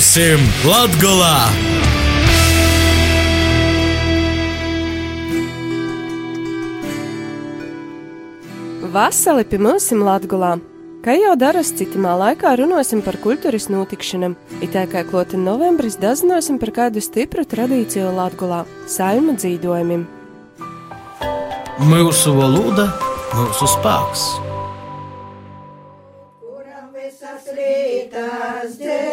Būsim Latgolā! Vasali pie mums Latgolā! Kā jau daras citamā laikā runāsim par kultūras notikšanām, it kā kloti novembris dazinosim par kādu stipru tradīciju Latgolā - saima dzīvojumiem. Mūsu valoda, mūsu spēks. Kuram visas rītas dzīvoja,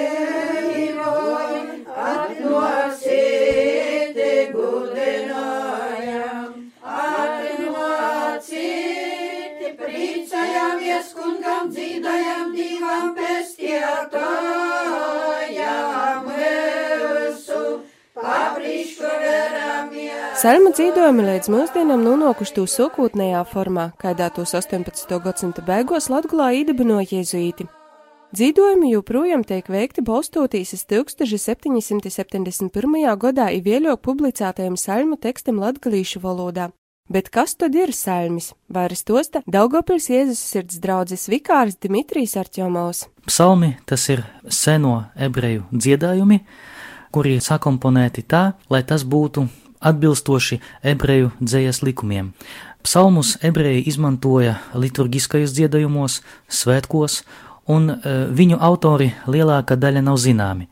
Salma dzīvojumi līdz mūsdienām nonākuši to sokūtnējā formā, kādā tos 18. gadsimta beigās Latgulā īdibinoja jēzuīti. Dzīvojumi joprojām tiek veikti balstoties uz 1771. gadā ievēļo publicētajam salmu tekstam latgalīšu valodā. Bet kas tad ir salmis? Vairs tosta Daugopils Jēzus sirds draudzes vikārs Dimitrijs Artjomovs. Psalmi tas ir seno ebreju dziedājumi, kuri ir sakomponēti tā, lai tas būtu atbilstoši ebreju dzējas likumiem. Psalmus ebreji izmantoja liturgiskajos dziedājumos, svētkos, un e, viņu autori lielākā daļa nav zināmi.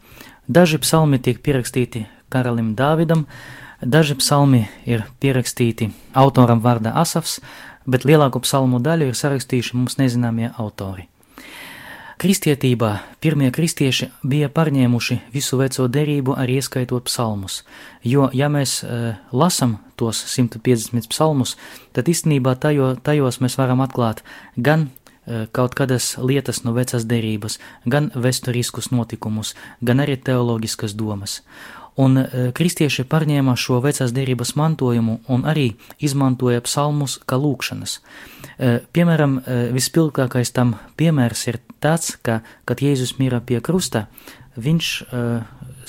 Daži psalmi tiek pierakstīti karalim Dāvidam, daži psalmi ir pierakstīti autoram vārdā Asafs, bet lielāko psalmu daļu ir sarakstījuši mums nezināmie autori. Kristietībā pirmie kristieši bija pārņēmuši visu veco derību, arī ieskaitot psalmus, jo, ja mēs e, lasam tos 150 psalmus, tad īstenībā tajo, tajos mēs varam atklāt gan e, kaut kādas lietas no vecās derības, gan vēsturiskus notikumus, gan arī teoloģiskas domas. Un e, kristieši pārņēma šo vecās derības mantojumu un arī izmantoja psalmus kā lūkšanas. E, piemēram, vispilgtākais tam piemērs ir tāds, ka, kad Jēzus mīra pie krusta, viņš e,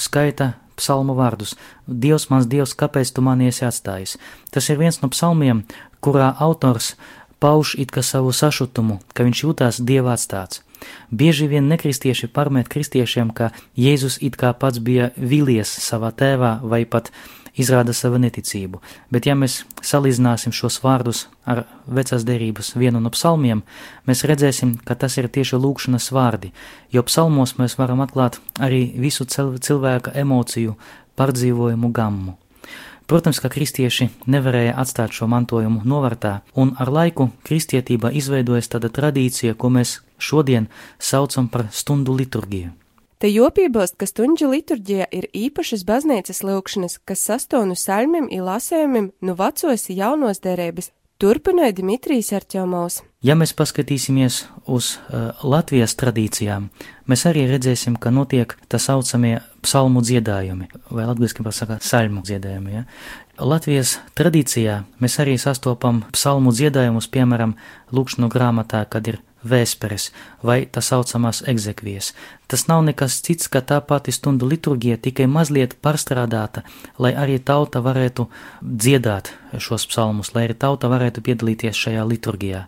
skaita psalmu vārdus: Dievs, mans Dievs, kāpēc tu mani esi atstājis? Tas ir viens no psalmiem, kurā autors pauž it kā savu sašutumu, ka viņš jūtās dieva atstāts. Bieži vien nekristieši pārmet kristiešiem, ka Jēzus it kā pats bija vīlies savā tēvā vai pat izrāda savu neticību, bet ja mēs salīdzināsim šos vārdus ar vecās derības vienu no psalmiem, mēs redzēsim, ka tas ir tieši lūkšanas vārdi, jo psalmos mēs varam atklāt arī visu cilvēka emociju pārdzīvojumu gammu. Protams, ka kristieši nevarēja atstāt šo mantojumu novārtā, un ar laiku kristietība izveidojas tāda tradīcija, ko mēs šodien saucam par stundu liturgiju. Te jopībost, ka stundžu liturģija ir īpašas baznīcas lūkšanas, kas sastonu salmiem un lasējumiem no vecos jaunos derības, turpināja Dimitrijs Arķomovs. Ja mēs paskatīsimies uz uh, Latvijas tradīcijām, mēs arī redzēsim, ka notiek tā saucamie psalmu dziedājumi, vai latviešu pasakā salmu dziedājumi. Ja? Latvijas tradīcijā mēs arī sastopam psalmu dziedājumus, piemēram, lūkšanu grāmatā, kad ir vēsperes vai tā saucamās egzekvijas. Tas nav nekas cits, kā tā pati stundu liturgija, tikai mazliet pārstrādāta, lai arī tauta varētu dziedāt šos psalmus, lai arī tauta varētu piedalīties šajā liturgijā.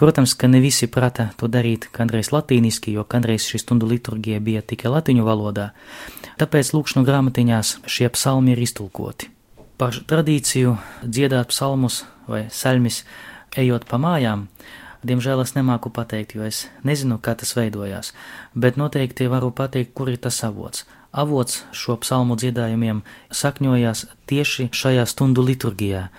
Protams, ka ne visi prata to darīt kādreiz latīniski, jo kādreiz šī stundu liturgija bija tikai latīņu valodā, tāpēc lūkšanu grāmatiņās šie psalmi ir iztulkoti. Par tradīciju dziedāt psalmus vai salmis ejot pa mājām, Diemžēl es nemāku pateikt, jo es nezinu, kā tas veidojās, bet noteikti varu pateikt, kur ir tas avots. Avots šo psalmu dziedājumiem sakņojās tieši šajā stundu liturgijā,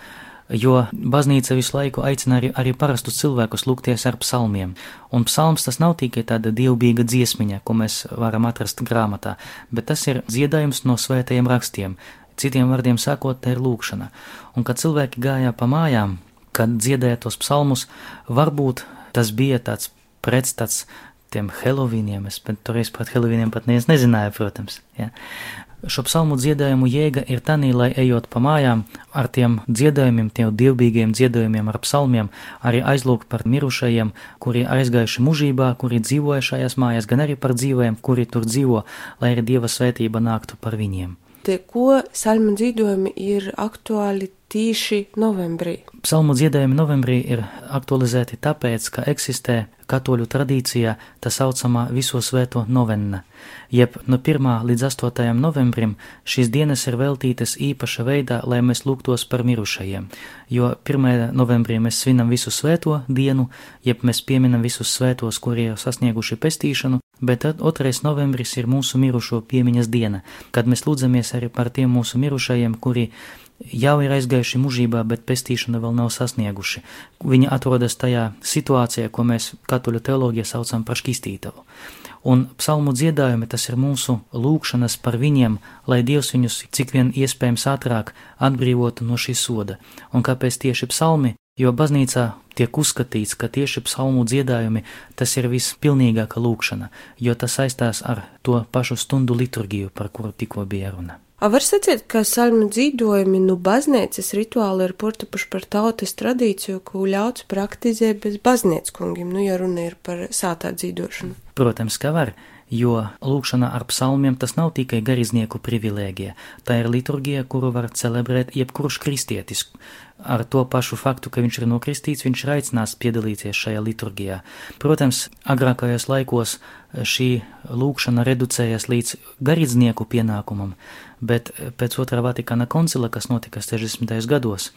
jo baznīca visu laiku aicina arī, arī parastus cilvēkus lūgties ar psalmiem. Un psalms tas nav tikai tāda dievbijīga dziesmiņa, ko mēs varam atrast grāmatā, bet tas ir dziedājums no svētajiem rakstiem. Citiem vārdiem sakot, tā ir lūkšana. Un kad cilvēki gāja pa mājām, kad dziedāja tos psalmus, varbūt tas bija tāds pretstats tiem Helovīniem, es toreiz par Helovīniem pat neviens nezināju, protams. Ja. Šo psalmu dziedājumu jēga ir tā, lai ejot pa mājām ar tiem dziedājumiem, tiem dievbijīgiem dziedājumiem, ar psalmiem, arī aizlūgt par mirušajiem, kuri aizgājuši mužībā, kuri dzīvoja šajās mājās, gan arī par dzīvajiem, kuri tur dzīvo, lai arī dieva svētība nāktu par viņiem. Te, ko salmu dzīvojumi ir aktuāli tīši novembrī? Psalmu dziedājumi novembrī ir aktualizēti tāpēc, ka eksistē katoļu tradīcijā tā saucamā viso svēto novenna, jeb no 1. līdz 8. novembrim šīs dienas ir veltītas īpaša veidā, lai mēs lūgtos par mirušajiem, jo 1. novembrī mēs svinam visu svēto dienu, jeb mēs pieminam visus svētos, kuri ir sasnieguši pestīšanu, bet tad 2. novembris ir mūsu mirušo piemiņas diena, kad mēs lūdzamies arī par tiem mūsu mirušajiem, kuri jau ir aizgājuši mužībā, bet pestīšanu vēl nav sasnieguši. Viņi atrodas tajā situācijā, ko mēs katoļu teoloģijā saucam par šķistītavu. Un psalmu dziedājumi tas ir mūsu lūkšanas par viņiem, lai Dievs viņus cik vien iespējams ātrāk atbrīvotu no šī soda. Un kāpēc tieši psalmi? Jo baznīcā tiek uzskatīts, ka tieši psalmu dziedājumi tas ir vispilnīgākā lūkšana, jo tas saistās ar to pašu stundu liturgiju, par kuru tikko bija runa. Var sacīt, ka salmu dzīvojumi nu baznīcas rituāli ir portapuši par tautas tradīciju, ko ļauts praktizēt bez baznīcas kungiem, nu, ja runa ir par sātā dzīvošanu. Protams, ka var, jo lūkšana ar psalmiem tas nav tikai gariznieku privilēģija, tā ir liturgija, kuru var celebrēt jebkurš kristietis. Ar to pašu faktu, ka viņš ir nokristīts, viņš ir aicināts piedalīties šajā liturgijā. Protams, agrākajos laikos šī lūkšana reducējas līdz garīdznieku pienākumam, bet pēc otrā Vatikāna koncila, kas notika 60. gados,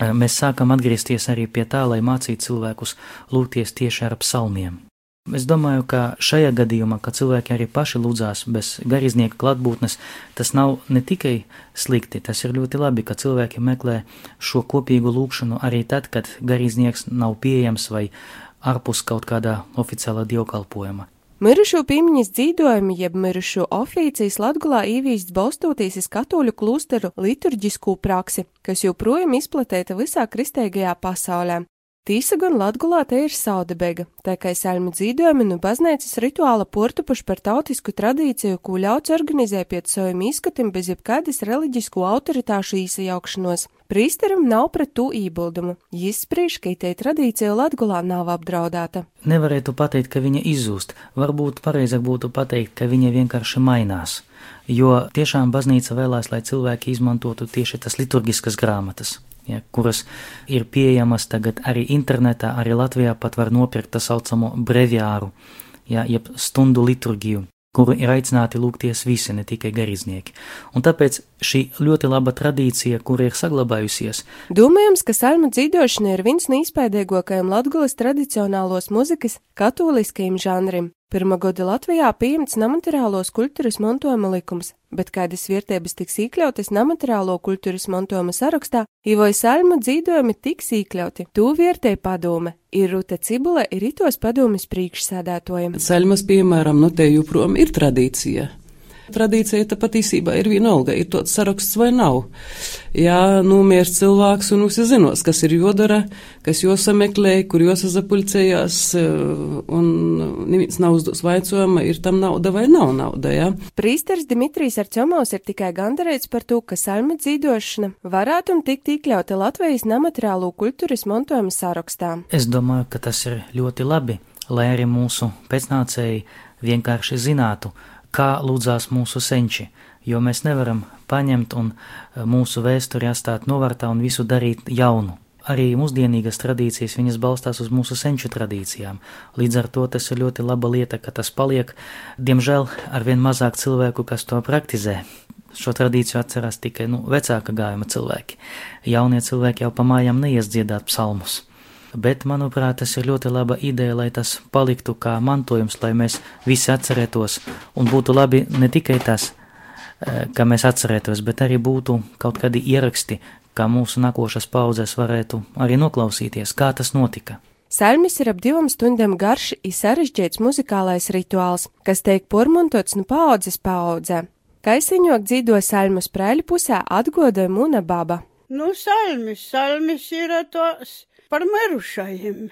mēs sākam atgriezties arī pie tā, lai mācītu cilvēkus lūgties tieši ar psalmiem. Es domāju, ka šajā gadījumā, kad cilvēki arī paši lūdzās bez garīdznieka klātbūtnes, tas nav ne tikai slikti, tas ir ļoti labi, ka cilvēki meklē šo kopīgu lūgšanu arī tad, kad garīdznieks nav pieejams vai ārpus kaut kādā oficiālā dievkalpojuma. Mirušo piemiņas dzīvojumi, jeb mirušo oficijas Latgulā īvīsts balstoties uz katoļu klusteru liturģisko praksi, kas joprojām izplatīta visā kristīgajā pasaulē. Tīsa gan Latgulā te ir saudebega, tā kā saļmu dzīvojumi nu baznīcas rituāla portupuši par tautisku tradīciju, ko ļauts organizē pēc saviem izskatim bez jebkādas reliģisku autoritāšu īsajaukšanos. Prīsteram nav pret to iebildumu. Jis spriež, ka tai tradīcija Latgulā nav apdraudēta. Nevarētu pateikt, ka viņa izzūst, varbūt pareizāk būtu pateikt, ka viņa vienkārši mainās, jo tiešām baznīca vēlās, lai cilvēki izmantotu tieši tas liturgiskas grāmatas ja, kuras ir pieejamas tagad arī internetā, arī Latvijā pat var nopirkt tā saucamo breviāru, ja, jeb stundu liturgiju, kuru ir aicināti lūgties visi, ne tikai garīdznieki. Un tāpēc šī ļoti laba tradīcija, kur ir saglabājusies. Domājams, ka salmu dzīvošana ir viens no izpēdīgākajiem latgulas tradicionālos muzikas katoliskajiem žanrim. Pirmā gada Latvijā pieņemts nemateriālos kultūras mantojuma likums, bet kādas vietības tiks iekļautas nemateriālo kultūras mantojuma sarakstā, Ivoja Salmu dzīvojumi tiks iekļauti. To vietēja padome. Ir Ruta Cibula, ir itos padomes priekšsēdētojiem. Salmas, piemēram, no te joprojām ir tradīcija. Tradīcija tā patiesībā ir vienalga, ir tāds saraksts vai nav. Jā, nomiers cilvēks un visi zinos, kas ir jodara, kas josameklē, kur josazapulcējās, un neviens nav uzdos vaicojuma, ir tam nauda vai nav nauda, jā. Prīsters Dimitrijs Arčomovs ir tikai gandarīts par to, ka salma dzīdošana varētu un tikt iekļauta Latvijas nemateriālo kultūras mantojuma sarakstā. Es domāju, ka tas ir ļoti labi, lai arī mūsu pēcnācēji vienkārši zinātu, kā lūdzās mūsu senči, jo mēs nevaram paņemt un eh, mūsu vēsturi atstāt novārtā un visu darīt jaunu. Arī mūsdienīgas tradīcijas viņas balstās uz mūsu senču tradīcijām. Līdz ar to tas ir ļoti laba lieta, ka tas paliek. Diemžēl arvien mazāk cilvēku, kas to praktizē. Šo tradīciju atcerās tikai nu, vecāka gājuma cilvēki. Jaunie cilvēki jau pa mājām neies dziedāt psalmus bet, manuprāt, tas ir ļoti laba ideja, lai tas paliktu kā mantojums, lai mēs visi atcerētos, un būtu labi ne tikai tas, eh, ka mēs atcerētos, bet arī būtu kaut kādi ieraksti, kā mūsu nākošas paudzes varētu arī noklausīties, kā tas notika. Salmis ir ap divām stundām garš, ir sarežģīts muzikālais rituāls, kas tiek pormontots no paudzes paudzē. Kaisiņot dzīvo salmu sprēļu pusē atgodoja Muna baba. Nu, salmis, salmis ir tos par mirušajiem,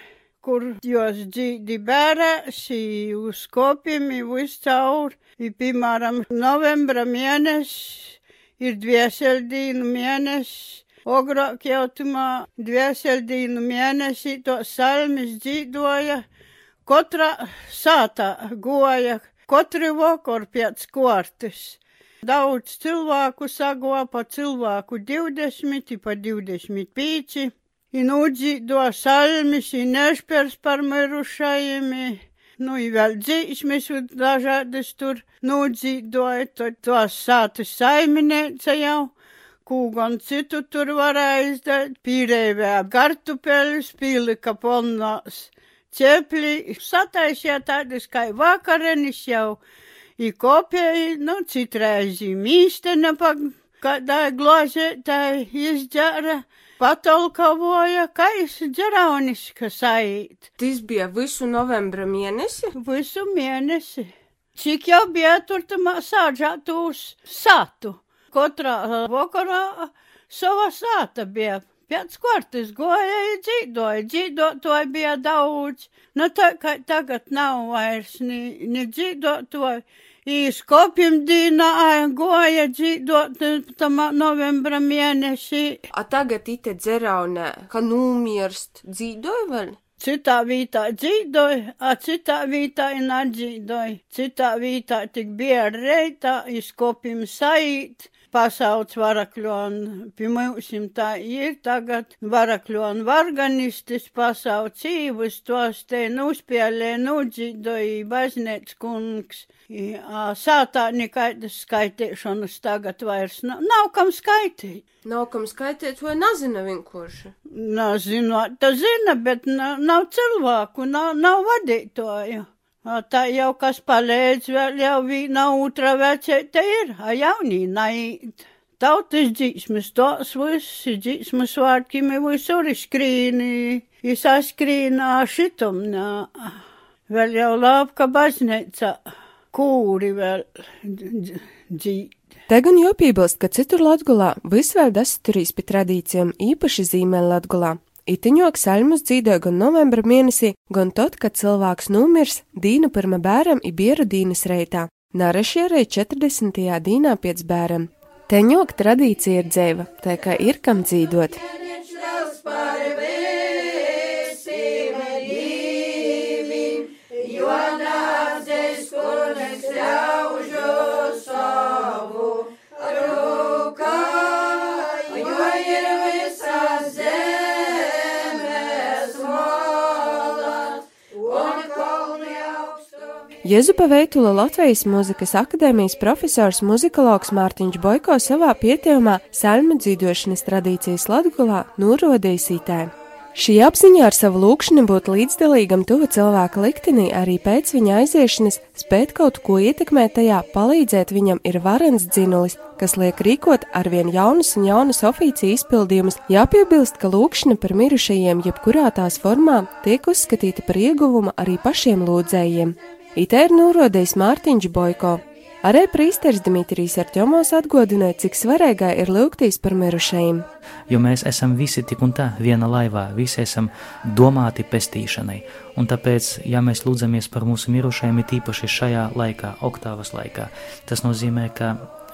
kur jos dzīdi bērēsi uz kopiem viscaur. I, piemēram, novembra mēnesis ir dvieseldīnu mēnesis. Ogrāk jau tumā dvieseldīnu mēnesī to salmis dzīdoja, katra sātā goja, katru vakaru pēc kortes. Daudz cilvēku sago pa cilvēku 20, pa 25. I nūdzīdo salmis, i nešpers par mirušajiem, nu, i vēl dzīsmes dažādas tur. Nūdzīdoja, tad tos sātas saiminēca jau. Kū gan citu tur varēja izdarīt, pīrēvē kartupeļus, pīlika polnās cepļi, sataisīja tādas kā vakarenis jau, i kopēji, nu, citreizi mīstena pa kādā glāzē tā izģēra, patolkavoja, kā es dzeraunis, kas ait. Tas bija visu novembra mēnesi? Visu mēnesi. Cik jau bija tur tamā sāģātūs sātu. Katrā vakarā sava sāta bija. Pēc kārtas goja i dzīdoja, dzīdotoji bija daudz. Nu, tā kā tagad nav vairs ni, ni dzīdotoji. Izkopjam dīnā goja dzīdot tamā novembra mēnesī. A tagad ite dzeraunē, ka numirst, dzīdoja vēl? Citā vietā dzīvoja, a citā vietā nedzīvoja. Citā vietā tik bija reitā, izkopim saīt pasauc varakļonu, pie mūsim tā ir tagad varakļonu varganistis pasauc īvus, tos te nuspēlē nudzīdoja baznēts kungs. Sātā nekaidas skaitēšanas tagad vairs nav, nav kam skaitīt. Nav kam skaitīt, vai nezina vienkārši? Nezinu, tā zina, bet nav, nav cilvēku, nav, nav vadītāju. Tā jau kas palīdz, vēl jau viena otra vecēta ir, a jaunī nait. Tautas dzīsmes, tos visi dzīsmes vārkimi visur izskrīni, izsaskrīnā šitum, nā. Vēl jau labi, ka baznīca kūri vēl dzīt. Te gan jopībilst, ka citur Latgulā visvēl dasturīs pie tradīcijām īpaši zīmēl Latgulā. Itiņok saļmus dzīvoja gan novembra mēnesī, gan tad, kad cilvēks nomirs dīna pirma bēram i bieru dīnas reitā. Narašierei 40. dīnā pēc bēram. Teņok tradīcija ir dzēva, tā kā ir kam dzīvot. Jezupa Veitula Latvijas Mūzikas akadēmijas profesors muzikologs Mārtiņš Boiko savā pieteikumā salmu dzīvošanas tradīcijas Latgulā norodījis itē. Šī apziņa ar savu lūkšanu būt līdzdalīgam tuva cilvēka liktenī arī pēc viņa aiziešanas, spēt kaut ko ietekmēt tajā, palīdzēt viņam ir varens dzinulis, kas liek rīkot arvien jaunus un jaunus oficiju izpildījumus. Jāpiebilst, ka lūkšana par mirušajiem jebkurā tās formā tiek uzskatīta par ieguvumu arī pašiem lūdzējiem. Itē ir norodījis Mārtiņš Boiko. Arī prīsteris Dimitrijs Arķomos atgādināja, cik svarīgā ir lūgtīs par mirušajiem. Jo mēs esam visi tik un tā viena laivā, visi esam domāti pestīšanai. Un tāpēc, ja mēs lūdzamies par mūsu mirušajiem, ir īpaši šajā laikā, oktāvas laikā, tas nozīmē, ka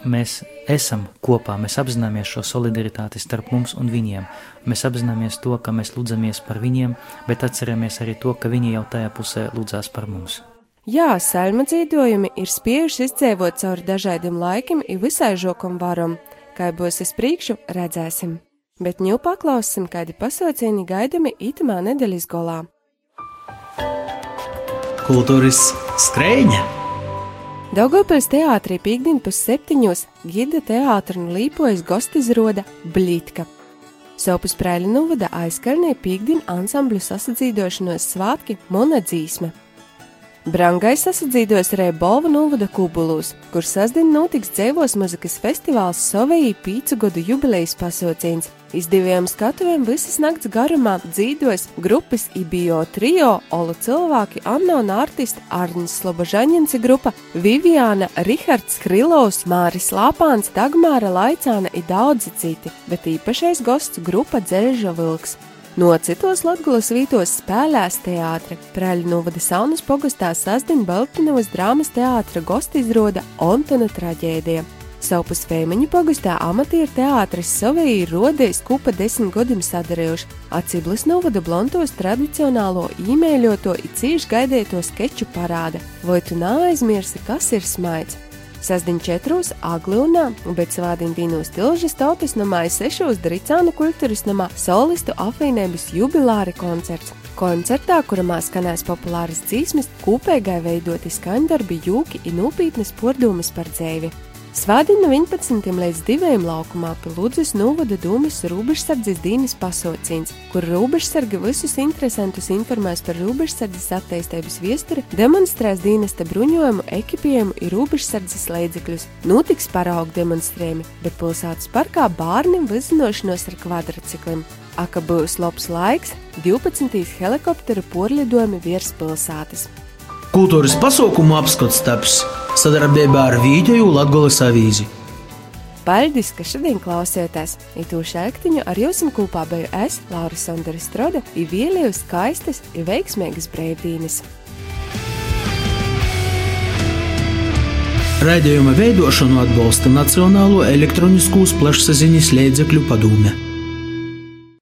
mēs esam kopā, mēs apzināmies šo solidaritāti starp mums un viņiem. Mēs apzināmies to, ka mēs lūdzamies par viņiem, bet atceramies arī to, ka viņi jau tajā pusē lūdzās par mums. Jā, saļma dzīvojumi ir spiežuši izdzēvot cauri dažādiem laikiem un visai žokam varam. Kā būs es priekšu, redzēsim. Bet ņū paklausim, kādi pasaucieni gaidami itamā nedēļas golā. Kultūras skrējņa! Daugopils teātrī pīkdien pus septiņos gida teātra un līpojas gostizroda Blitka. Sopus prēļu novada aizkarnē pīkdien ansambļu sasadzīdošanos svātki Mona dzīsme. Brangai sasadzīdos arī Bolva novada Kubulūs, kur sasdien notiks dzēvos muzikas festivāls Sovejī pīcu gadu jubilejas pasauciens. Izdevējām skatuvēm visas nakts garumā dzīdos grupas IBO trio, Ola cilvēki, Anna un artisti Arnis Slobožaņinci grupa, Viviana, Rihards Krilovs, Māris Lāpāns, Dagmāra Laicāna ir daudzi citi, bet īpašais gosts grupa Dzeļža Vilks. No citos Latvijas vītos spēlēs teātre. Praļu novada saunas pogastā sasdien Baltinovas drāmas teātra gosti izroda Ontona traģēdija. Savpus Fēmiņu pogastā amatieru teātris Sovija ir rodies kupa desmit gadiem sadarījuši. Aciblis novada blontos tradicionālo īmēļoto i cīši gaidēto skeču parāda. Vai tu neaizmirsi, kas ir smaids? Sasdiņ četros Aglūnā, bet svādiņ dīnos tilžas tautas namā ir sešos Dricānu kultūras namā solistu apvienības jubilāri koncerts. Koncertā, kurā skanēs populāras dzīsmes, kopīgai veidoti skaņdarbi, jūki un nopietnas pordumas par dzēvi. Svādiņa no 11. līdz 2. laukumā pie Lūdzes novada Dūmas robežsardzes dīnes pasaucīns, kur robežsargi visus interesantus informēs par robežsardzes attīstības viesturi, demonstrēs dienesta bruņojumu, ekipējumu un robežsardzes līdzekļus. Notiks paraugu demonstrējumi, bet pilsētas parkā bērniem vizinošanos ar kvadracikliem. Aka būs labs laiks, 12. helikopteru porlidojumi virs pilsētas. Kultūras pasaukumu apskats taps sadarbībā ar Vīģeju Latgoles avīzi. Paldies, ka šodien klausieties! Itūšu ēktiņu ar jums kopā biju es, Laura Sondera Strode, ir vielēju skaistas un veiksmīgas brīvdienas. Raidījuma veidošanu atbalsta Nacionālo elektroniskos plašsaziņas līdzekļu padome.